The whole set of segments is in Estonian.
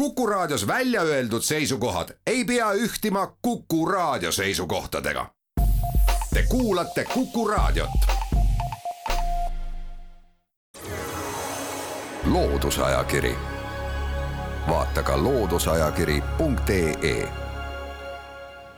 Kuku Raadios välja öeldud seisukohad ei pea ühtima Kuku Raadio seisukohtadega. Te kuulate Kuku Raadiot. loodusajakiri, vaata ka looduseajakiri.ee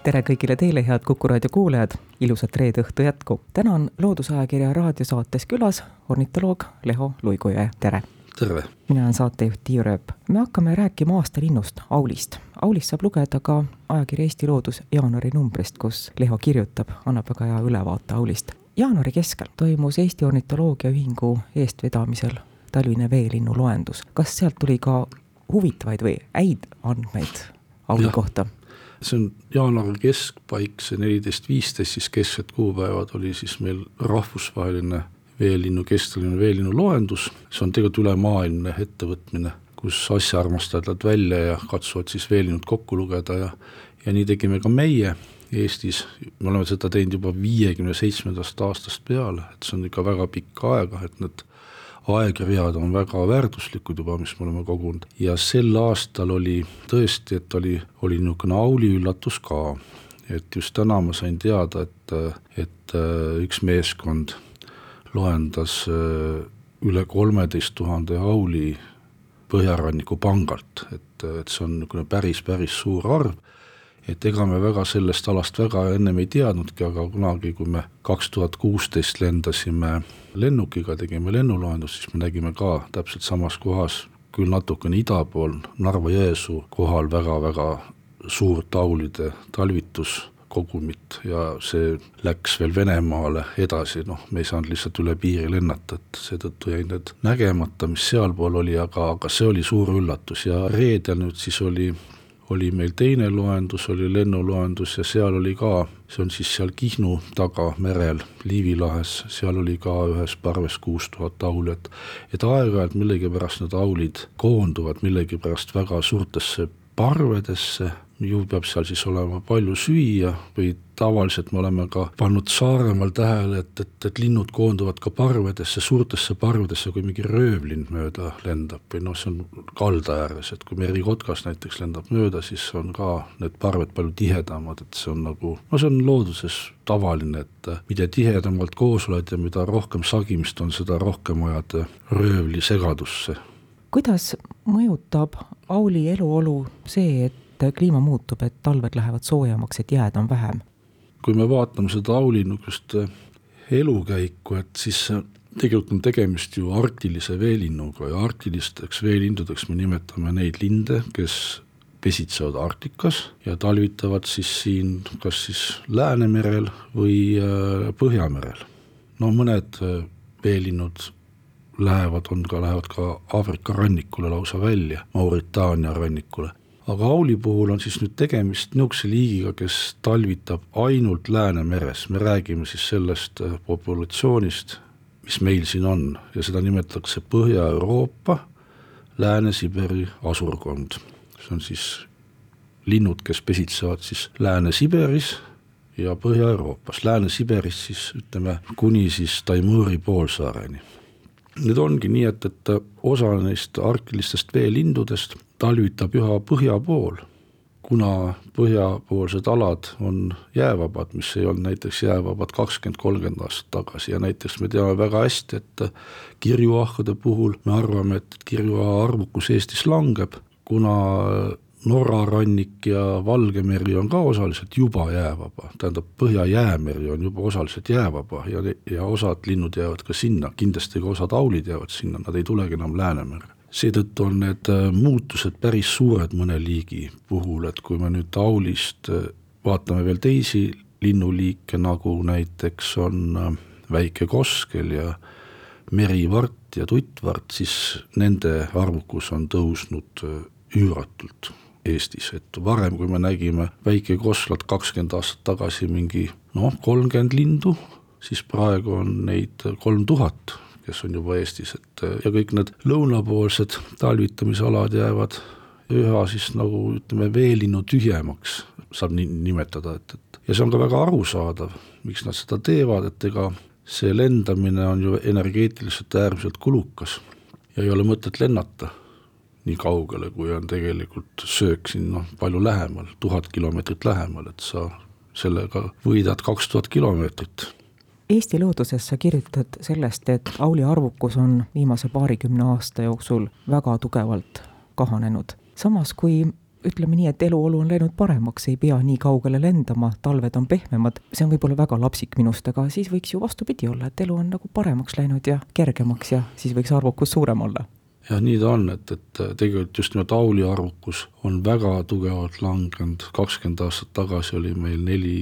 tere kõigile teile, head Kuku raadio kuulajad, ilusat reede õhtu jätku. täna on Loodusajakirja raadiosaates külas ornitoloog Leho Luigujõe, tere! Tere! mina olen saatejuht Tiiu Rööp. me hakkame rääkima aastalinnust, Aulist. Aulist saab lugeda ka ajakirja Eesti Loodus jaanuari numbrist, kus Leho kirjutab, annab väga hea ülevaate Aulist. jaanuari keskel toimus Eesti Ornitoloogiaühingu eestvedamisel talvine veelinnu loendus. kas sealt tuli ka huvitavaid või häid andmeid Auli ja. kohta? see on jaanuari keskpaik, see neliteist, viisteist, siis kesksed kuupäevad oli siis meil rahvusvaheline veelinnu, kestlinnu veelinnu loendus, see on tegelikult ülemaailmne ettevõtmine, kus asjaarmastajad lähevad välja ja katsuvad siis veelinnud kokku lugeda ja ja nii tegime ka meie Eestis, me oleme seda teinud juba viiekümne seitsmendast aastast peale, et see on ikka väga pikka aega, et need aegread on väga väärtuslikud juba, mis me oleme kogunud. Ja sel aastal oli tõesti, et oli, oli niisugune auliüllatus ka. et just täna ma sain teada, et, et üks meeskond loendas äh, üle kolmeteist tuhande auli põhjaranniku pangalt, et, et see on niisugune päris, päris suur arv. Et ega me väga sellest alast väga ennem ei teadnudki, aga kunagi, kui me kaks tuhat kuusteist lendasime lennukiga, tegime lennuloendust, siis me nägime ka täpselt samas kohas, küll natukene ida pool, Narva-Jõesuu kohal väga-väga suurt taulide talvituskogumit ja see läks veel Venemaale edasi, noh, me ei saanud lihtsalt üle piiri lennata, et seetõttu jäid need nägemata, mis sealpool oli, aga, aga see oli suur üllatus. Ja reedel nüüd siis oli oli meil teine loendus, oli lennuloendus ja seal oli ka, see on siis seal Kihnu taga merel, Liivi lahes, seal oli ka ühes parves kuus tuhat auli, et et aeg-ajalt millegipärast need aulid koonduvad millegipärast väga suurtesse parvedesse ju peab seal siis olema palju süüa või tavaliselt me oleme ka pannud Saaremaal tähele, et, et, et linnud koonduvad ka parvedesse, suurtesse parvedesse, kui mingi röövlind mööda lendab või noh, see on kalda ääres, et kui merikotkas näiteks lendab mööda, siis on ka need parved palju tihedamad, et see on nagu, no see on looduses tavaline, et mida tihedamalt koos oled ja mida rohkem sagimist on, seda rohkem ajad röövli segadusse. kuidas mõjutab Auli eluolu see, et et kliima muutub, et talved lähevad soojemaks, et jääd on vähem. kui me vaatame seda Auli niisugust äh, elukäiku, et siis äh, tegelikult on tegemist ju arktilise veelinnuga ja arktilisteks veelindudeks me nimetame neid linde, kes pesitsevad Arktikas ja talvitavad siis siin kas siis Läänemerel või äh, Põhjamerel. no mõned veelinnud lähevad, on ka, lähevad ka Aafrika rannikule lausa välja, Mauritaania rannikule aga Auli puhul on siis nüüd tegemist niisuguse liigiga, kes talvitab ainult Läänemeres, me räägime siis sellest äh, populatsioonist, mis meil siin on ja seda nimetatakse Põhja-Euroopa Lääne-Siberi asurkond. see on siis linnud, kes pesitsevad siis Lääne-Siberis ja Põhja-Euroopas, Lääne-Siberis siis ütleme kuni siis Taimuri poolsaareni. Nüüd ongi nii, et, et osa neist arktilistest veelindudest talvitab üha põhja pool, kuna põhjapoolsed alad on jäävabad, mis ei olnud näiteks jäävabad kakskümmend, kolmkümmend aastat tagasi. Ja näiteks me teame väga hästi, et kirjuahkade puhul me arvame, et kirjuaha arvukus Eestis langeb, kuna Norra rannik ja Valge meri on ka osaliselt juba jäävaba, tähendab Põhja-Jäämeri on juba osaliselt jäävaba ja, ja osad linnud jäävad ka sinna, kindlasti ka osad aulid jäävad sinna, nad ei tulegi enam Läänemerre seetõttu on need äh, muutused päris suured mõne liigi puhul, et kui me nüüd Aulist äh, vaatame veel teisi linnuliike, nagu näiteks on äh, väike koskel ja merivart ja tuttvart, siis nende arvukus on tõusnud üüratult Eestis, et varem, kui me nägime väikekoslat kakskümmend aastat tagasi mingi noh, kolmkümmend lindu, siis praegu on neid kolm tuhat kes on juba Eestis, et ja kõik need lõunapoolsed talvitamisalad jäävad üha siis nagu ütleme, veelinnu tühjemaks, saab nii nimetada, et, et ja see on ka väga arusaadav, miks nad seda teevad, et ega see lendamine on ju energeetiliselt äärmiselt kulukas ja ei ole mõtet lennata. nii kaugele, kui on tegelikult söök siin noh, palju lähemal, tuhat kilomeetrit lähemal, et sa sellega võidad kaks tuhat kilomeetrit. Eesti Looduses sa kirjutad sellest, et auli arvukus on viimase paarikümne aasta jooksul väga tugevalt kahanenud. samas, kui ütleme nii, et eluolu on läinud paremaks, ei pea nii kaugele lendama, talved on pehmemad, see on võib-olla väga lapsik minust, aga siis võiks ju vastupidi olla, et elu on nagu paremaks läinud ja kergemaks ja siis võiks arvukus suurem olla jah, nii ta on, et, et tegelikult just nimelt auli arvukus on väga tugevalt langenud, kakskümmend aastat tagasi oli meil neli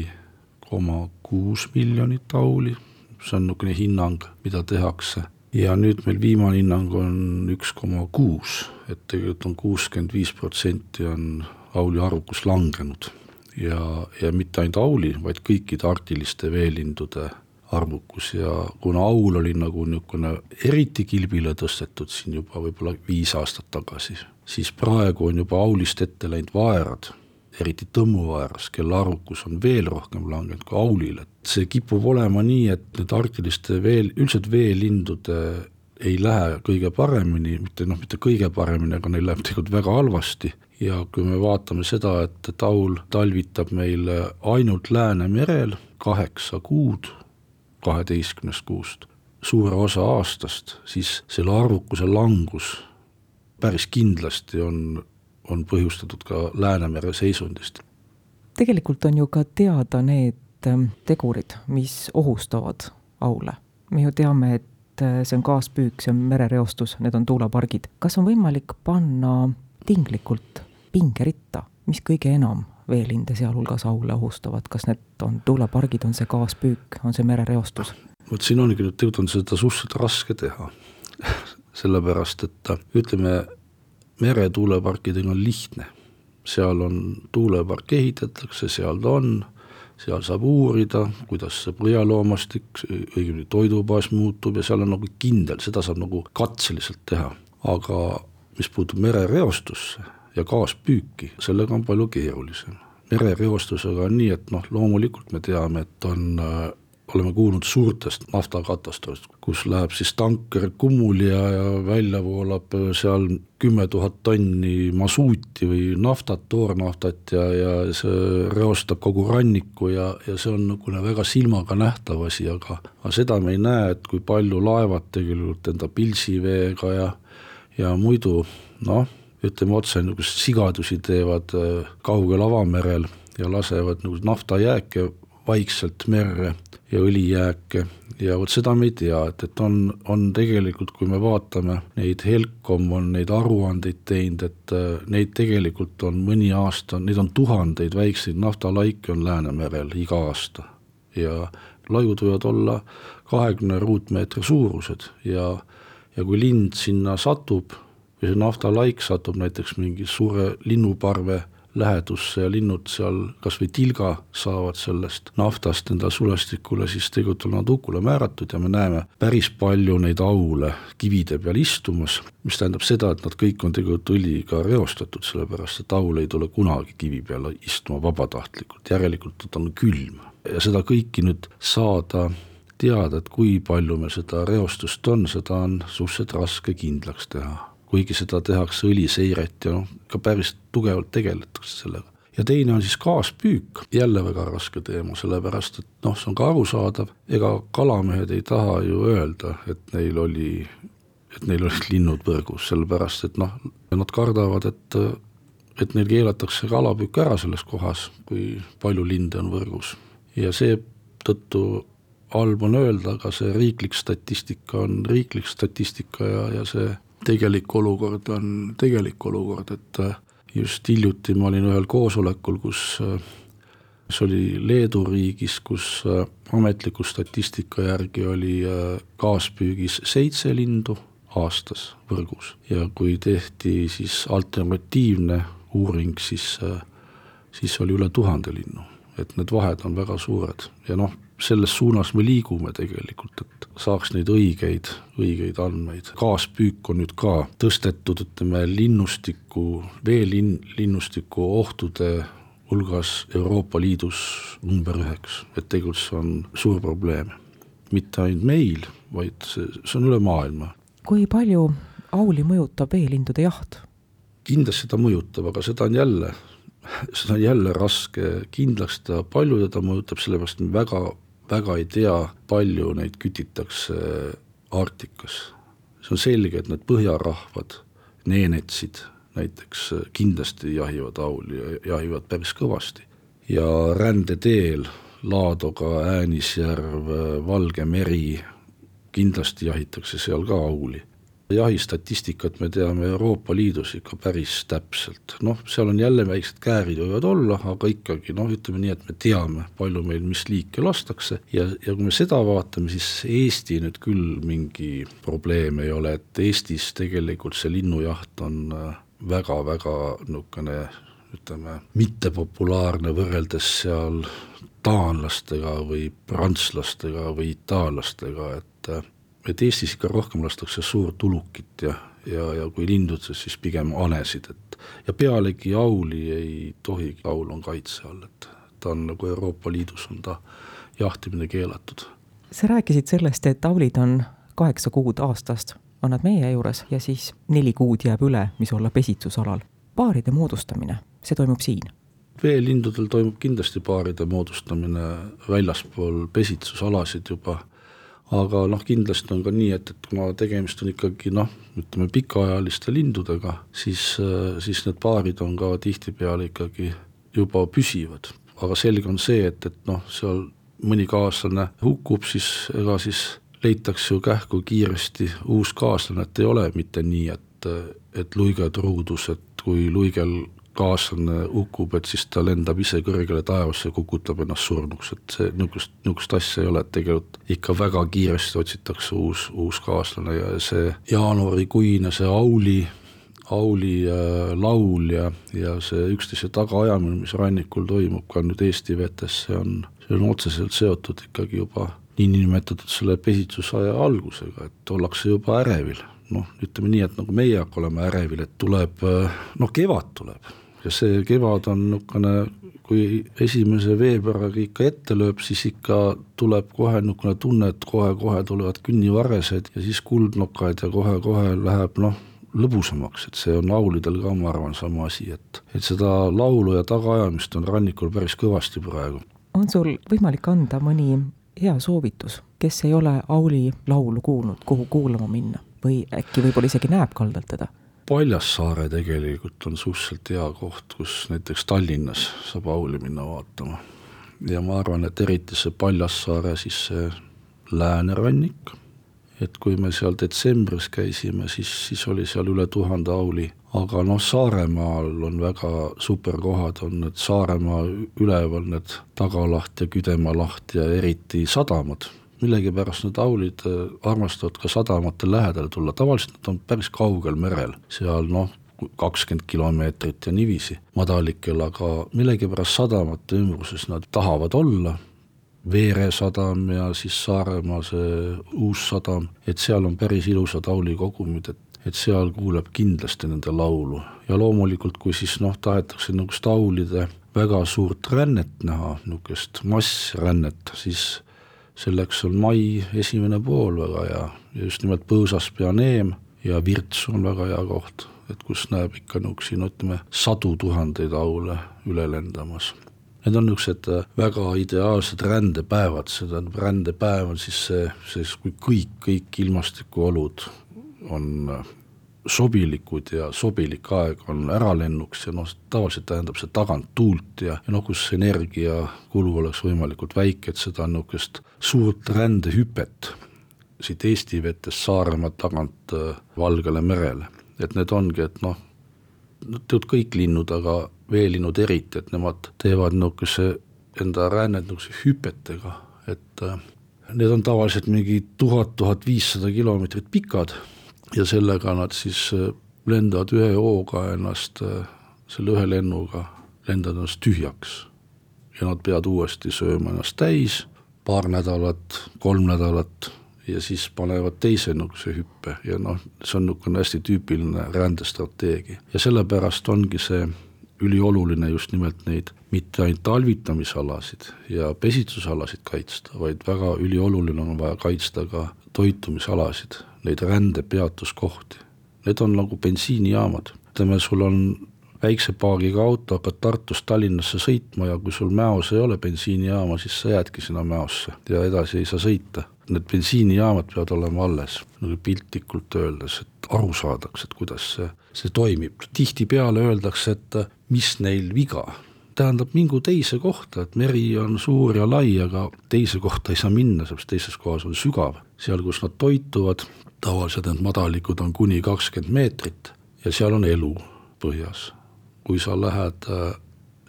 koma kuus miljonit auli, see on niisugune hinnang, mida tehakse. Ja nüüd meil viimane hinnang on üks koma kuus, et tegelikult on kuuskümmend viis protsenti on auli arvukus langenud. ja, ja mitte ainult auli, vaid kõikide arktiliste veelindude arvukus. Ja kuna aul oli nagu niisugune eriti kilbile tõstetud siin juba võib-olla viis aastat tagasi, siis praegu on juba aulist ette läinud vaerad eriti tõmmuvaeras, kelle arvukus on veel rohkem langenud kui aulil, et see kipub olema nii, et need arktiliste veel, üldiselt veelindude ei lähe kõige paremini, mitte noh, mitte kõige paremini, aga neil läheb tegelikult väga halvasti. Ja kui me vaatame seda, et taul talvitab meil ainult Läänemerel kaheksa kuud kaheteistkümnest kuust, suure osa aastast, siis selle arvukuse langus päris kindlasti on on põhjustatud ka Läänemere seisundist. tegelikult on ju ka teada need ähm, tegurid, mis ohustavad aule. me ju teame, et äh, see on kaaspüük, see on merereostus, need on tuulepargid. kas on võimalik panna tinglikult pingeritta, mis kõige enam veelinde, sealhulgas aule ohustavad, kas need on tuulepargid, on see kaaspüük, on see merereostus? vot siin ongi nüüd tegelikult on seda suhteliselt raske teha sellepärast et ütleme, meretuuleparkidega on lihtne, seal on, tuulepark ehitatakse, seal ta on, seal saab uurida, kuidas see põhjaloomastik, õigemini toidubaas muutub ja seal on nagu kindel, seda saab nagu katseliselt teha, aga mis puutub merereostusse ja kaaspüüki, sellega on palju keerulisem. merereostusega on nii, et noh, loomulikult me teame, et on oleme kuulnud suurtest naftakatastroofist, kus läheb siis tanker kummuli ja, ja välja voolab seal kümme tuhat tonni masuuti või naftat, toornaftat ja, ja see reostab kogu ranniku ja, ja see on niisugune väga silmaga nähtav asi, aga aga seda me ei näe, et kui palju laevad tegelikult enda pilsiveega ja ja muidu noh, ütleme otse, niisuguseid sigadusi teevad äh, kaugel avamerel ja lasevad nagu naftajääke vaikselt merre ja õlijääke. Ja vot seda me ei tea, et, et on, on tegelikult, kui me vaatame neid, Helcom on neid aruandeid teinud, et äh, neid tegelikult on mõni aasta, neid on tuhandeid väikseid naftalaike on Läänemerel iga aasta. Ja laiud võivad olla kahekümne ruutmeetri suurused ja, ja kui lind sinna satub või see naftalaik satub näiteks mingi suure linnuparve lähedusse ja linnud seal kas või tilga saavad sellest naftast enda sulastikule, siis tegelikult on nad hukule määratud ja me näeme päris palju neid aule kivide peal istumas, mis tähendab seda, et nad kõik on tegelikult õliga reostatud, sellepärast et aul ei tule kunagi kivi peale istuma vabatahtlikult, järelikult ta on külm. ja seda kõiki nüüd saada teada, et kui palju meil seda reostust on, seda on suhteliselt raske kindlaks teha kuigi seda tehakse õliseiret ja noh, ka päris tugevalt tegeletakse sellega. ja teine on siis kaaspüük, jälle väga raske teema, sellepärast et noh, see on ka arusaadav, ega kalamehed ei taha ju öelda, et neil oli, et neil olid linnud võrgus, sellepärast et noh, nad kardavad, et et neil keelatakse kalapüük ära selles kohas, kui palju linde on võrgus. Ja seetõttu halb on öelda, aga see riiklik statistika on riiklik statistika ja, ja see tegelik olukord on tegelik olukord, et äh, just hiljuti ma olin ühel koosolekul, kus äh, oli Leedu riigis, kus äh, ametliku statistika järgi oli kaaspüügis seitse lindu aastas võrgus. Ja kui tehti siis alternatiivne uuring, siis, siis oli üle tuhande linnu, et need vahed on väga suured. Ja noh, selles suunas me liigume tegelikult, et saaks neid õigeid, õigeid andmeid. kaaspüük on nüüd ka tõstetud, ütleme, linnustiku, veelinn, linnustiku ohtude hulgas Euroopa Liidus number üheks, et tegelikult see on suur probleem. mitte ainult meil, vaid see, see on üle maailma. kui palju auli mõjutab veelindude jaht? kindlasti ta mõjutab, aga seda on jälle, seda on jälle raske kindlaks teha, palju teda mõjutab, sellepärast väga, väga ei tea, palju neid kütitakse Arktikas. see on selge, et need põhjarahvad, neenetsid näiteks kindlasti jahivad auli ja jahivad päris kõvasti. ja rändeteel Laadoga, Äänisjärv, Valge meri, kindlasti jahitakse seal ka auli jahistatistikat me teame Euroopa Liidus ikka päris täpselt, noh, seal on jälle väiksed käärid võivad olla, aga ikkagi noh, ütleme nii, et me teame, palju meil mis liike lastakse. Ja, ja kui me seda vaatame, siis Eesti nüüd küll mingi probleem ei ole, et Eestis tegelikult see linnujaht on väga-väga äh, niisugune ütleme, mittepopulaarne võrreldes seal taanlastega või prantslastega või itaallastega, et äh, et Eestis ikka rohkem lastakse suurt ulukit ja, ja, ja kui lindudes, siis pigem hanesid, et ja pealegi auli ei tohigi, aul on kaitse all, et ta on nagu Euroopa Liidus on ta jahtimine keelatud. sa rääkisid sellest, et aulid on kaheksa kuud aastast, on nad meie juures ja siis neli kuud jääb üle, mis olla pesitsusalal. paaride moodustamine, see toimub siin veelindudel toimub kindlasti paaride moodustamine väljaspool pesitsusalasid juba aga noh, kindlasti on ka nii, et, et kuna tegemist on ikkagi noh, ütleme pikaajaliste lindudega, siis, siis need paarid on ka tihtipeale ikkagi juba püsivad. aga selge on see, et, et noh, seal mõni kaaslane hukkub, siis ega siis leitakse ju kähku kiiresti uus kaaslane, et ei ole mitte nii, et, et luige truudus, et kui luigel kaaslane hukkub, et siis ta lendab ise kõrgele taevasse ja kukutab ennast surnuks, et see niisugust, niisugust asja ei ole, et tegelikult ikka väga kiiresti otsitakse uus, uus kaaslane ja see jaanuarikuine, see Auli, Auli äh, laul ja, ja see üksteise tagaajamine, mis rannikul toimub ka nüüd Eesti vetes, see on, see on otseselt seotud ikkagi juba niinimetatud selle pesitsusaja algusega, et ollakse juba ärevil. Noh, ütleme nii, et nagu meie oleme ärevil, et tuleb noh, kevad tuleb ja see kevad on niisugune, kui esimese veebruariga ikka ette lööb, siis ikka tuleb kohe niisugune tunne, et kohe-kohe tulevad künnivaresed ja siis kuldnokad ja kohe-kohe läheb noh, lõbusamaks, et see on lauludel ka, ma arvan, sama asi, et, et seda laulu ja tagaajamist on rannikul päris kõvasti praegu. on sul võimalik anda mõni hea soovitus, kes ei ole Auli laulu kuulnud, kuhu kuulama minna või äkki võib-olla isegi näeb kaldalt teda? Paljassaare tegelikult on suhteliselt hea koht, kus näiteks Tallinnas saab Auli minna vaatama. ja ma arvan, et eriti see Paljassaare, siis see läänerannik, et kui me seal detsembris käisime, siis, siis oli seal üle tuhande auli, aga noh, Saaremaal on väga super kohad, on need Saaremaa üleval, need Tagalaht ja Küdemaa laht ja eriti sadamad millegipärast need aulid äh, armastavad ka sadamate lähedale tulla, tavaliselt nad on päris kaugel merel, seal noh, kakskümmend kilomeetrit ja niiviisi madalikel, aga millegipärast sadamate ümbruses nad tahavad olla, Veere sadam ja siis Saaremaa see uus sadam, et seal on päris ilusad aulikogumid, et et seal kuuleb kindlasti nende laulu. Ja loomulikult, kui siis noh, tahetakse niisugust aulide väga suurt rännet näha, niisugust massrännet, siis selleks on mai esimene pool väga hea ja just nimelt Põõsaspea neem ja Virtsu on väga hea koht, et kus näeb ikka niisuguseid, no ütleme, sadu tuhandeid aule üle lendamas. Need on niisugused äh, väga ideaalsed rändepäevad, see tähendab, rändepäev on siis see, see, kui kõik, kõik ilmastikuolud on äh, sobilikud ja sobilik aeg on äralennuks ja noh, tavaliselt tähendab see tagant tuult ja, ja noh, kus energiakulu oleks võimalikult väike, et seda niisugust suurt rändehüpet siit Eesti vetest Saaremaa tagant äh, Valgele merele, et need ongi, et noh, tead kõik linnud, aga veelinnud eriti, et nemad teevad niisuguse enda rännet niisuguse hüpetega, et äh, need on tavaliselt mingi tuhat, tuhat viissada kilomeetrit pikad ja sellega nad siis äh, lendavad ühe hooga ennast, äh, selle ühe lennuga lendavad ennast tühjaks. ja nad peavad uuesti sööma ennast täis, paar nädalat, kolm nädalat ja siis panevad teise niisuguse hüppe ja noh, see on niisugune hästi tüüpiline rändestrateegia ja sellepärast ongi see ülioluline just nimelt neid mitte ainult talvitamisalasid ja pesitsusalasid kaitsta, vaid väga ülioluline on vaja kaitsta ka toitumisalasid neid rändepeatuskohti. Need on nagu bensiinijaamad, ütleme, sul on väikse paagiga auto, hakkad Tartust Tallinnasse sõitma ja kui sul Mäos ei ole bensiinijaama, siis sa jäädki sinna Mäosse ja edasi ei saa sõita. Need bensiinijaamad peavad olema alles, nagu piltlikult öeldes, et aru saadaks, et kuidas see, see toimib. tihtipeale öeldakse, et mis neil viga, tähendab, mingu teise kohta, et meri on suur ja lai, aga teise kohta ei saa minna, sest teises kohas on sügav. Seal, kus nad toituvad, tavaliselt need madalikud on kuni kakskümmend meetrit ja seal on elu põhjas. Kui sa lähed äh,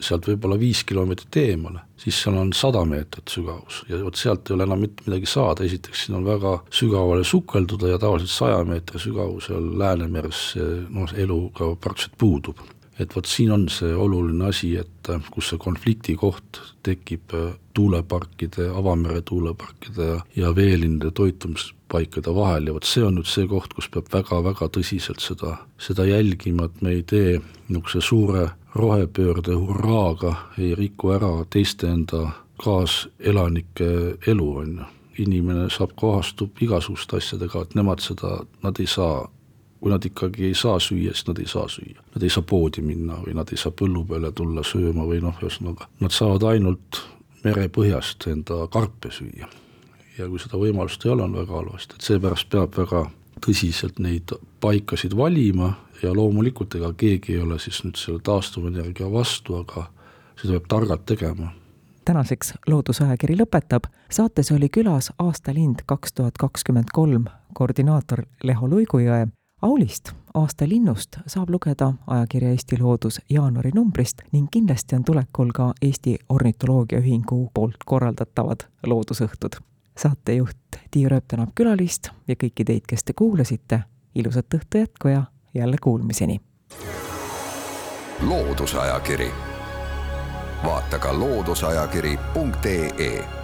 sealt võib-olla viis kilomeetrit eemale, siis seal on sada meetrit sügavus. Ja vot sealt ei ole enam mitte midagi saada, esiteks siin on väga sügavale sukelduda ja tavaliselt saja meetri sügavusel Läänemeres noh, elu ka praktiliselt puudub. Et vot siin on see oluline asi, et äh, kus see konflikti koht tekib äh, tuuleparkide, avamere tuuleparkide ja, ja veelinde toitumis paikade vahel ja vot see on nüüd see koht, kus peab väga-väga tõsiselt seda, seda jälgima, et me ei tee niisuguse suure rohepöörde hurraaga, ei riku ära teiste enda kaaselanike elu, on ju. inimene saab, kohastub igasuguste asjadega, et nemad seda, nad ei saa kui nad ikkagi ei saa süüa, siis nad ei saa süüa. Nad ei saa poodi minna või nad ei saa põllu peale tulla sööma või noh, ühesõnaga nad saavad ainult merepõhjast enda karpe süüa. Ja kui seda võimalust ei ole, on väga halvasti, et seepärast peab väga tõsiselt neid paikasid valima ja loomulikult ega keegi ei ole siis nüüd selle taastuvenergia vastu, aga seda peab targalt tegema. tänaseks Loodusajakiri lõpetab, saates oli külas aastalind kaks tuhat kakskümmend kolm. Koordinaator Leho Luigujõe Aulist, aastalinnust, saab lugeda ajakirja Eesti Loodus jaanuari numbrist ning kindlasti on tulekul ka Eesti Ornitoloogia Ühingu poolt korraldatavad loodusõhtud saatejuht Tiia Rööp tänab külalist ja kõiki teid, kes te kuulasite. ilusat õhtu jätku ja jälle kuulmiseni. loodusajakiri, vaata ka looduseajakiri.ee